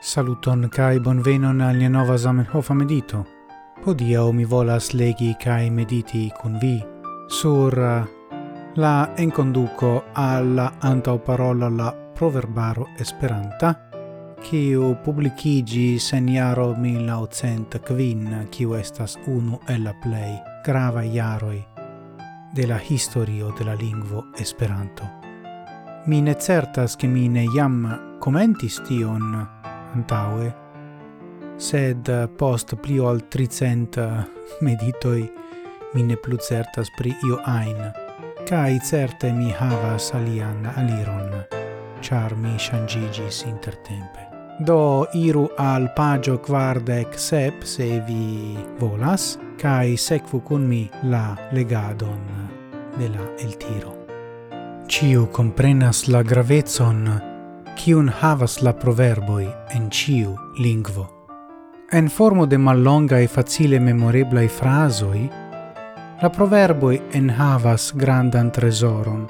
Saluton kai bonvenon al nia nova Zamenhof medito. Podia mi volas legi kai mediti kun vi sur uh, la enconduco alla antaŭparola la proverbaro Esperanta kiu publikigis en jaro 1900 kvin, kiu estas unu el la play grava jaroj de la historio de la lingvo Esperanto. Mi ne certas che mi ne jam commentis tion antaue, sed eh, post pli ol tricent eh, meditoi mi ne plus certas pri io ain, cae certe mi havas alian aliron, char mi shangigis intertempe. Do iru al pagio quardec sep se vi volas, cae secfu cun mi la legadon de la el tiro. Ciu comprenas la gravezon kiun havas la proverboi en ciu lingvo. En formo de mallonga e facile memorebla i frasoi, la proverboi en havas grandan tresoron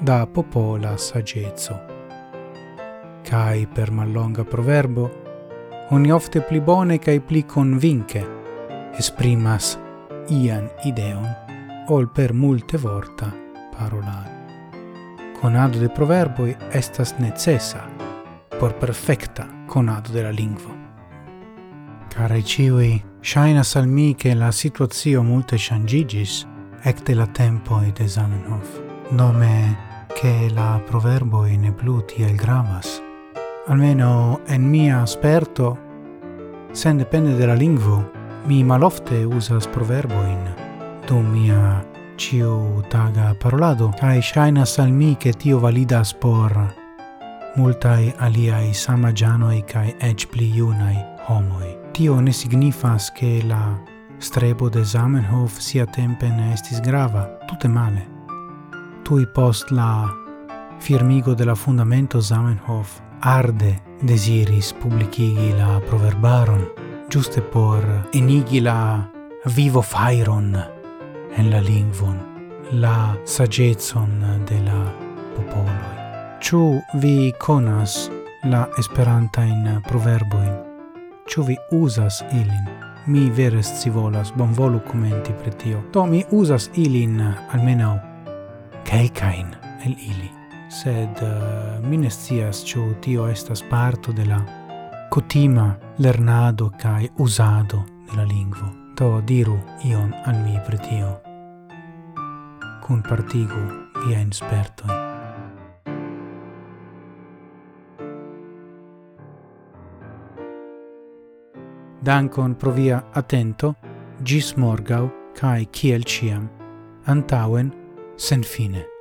da popola sagezzo. Cai per mallonga proverbo, oni ofte pli bone cae pli convince esprimas ian ideon ol per multe vorta parolare conado de proverboi estas necessa por perfecta conado de la lingvo. Care ciui, shainas al mi che la situazio multe changigis ecte la tempoi de Zamenhof, nome che la proverboi ne plu tiel gravas. Almeno en mia esperto, sen depende de la lingvo, mi malofte usas proverboin, dum mia ciu taga parolado, cae shainas al mi che tio validas por multai aliai samagianoi cae ec pli iunai homoi. Tio ne signifas che la strebo de Zamenhof sia tempe ne estis grava, tutte male. Tui post la firmigo de la fundamento Zamenhof arde desiris publicigi la proverbaron, giuste por enigi la vivo fairon en la lingvon, la sagezon de la popoloi. Ciu vi conas la esperantain proverboin? Ciu vi usas ilin? Mi veres si volas, bonvolu commenti pre tio. Do mi usas ilin almeno, calcain el ili. Sed uh, mi ne scias ciu tio estas parto de la cotima lernado cae usado de la lingvo do diru ion al mi pri tio. Partigu via inspertoi. Dankon pro via atento, gis morgau, cae ciel ciam, antauen, sen fine.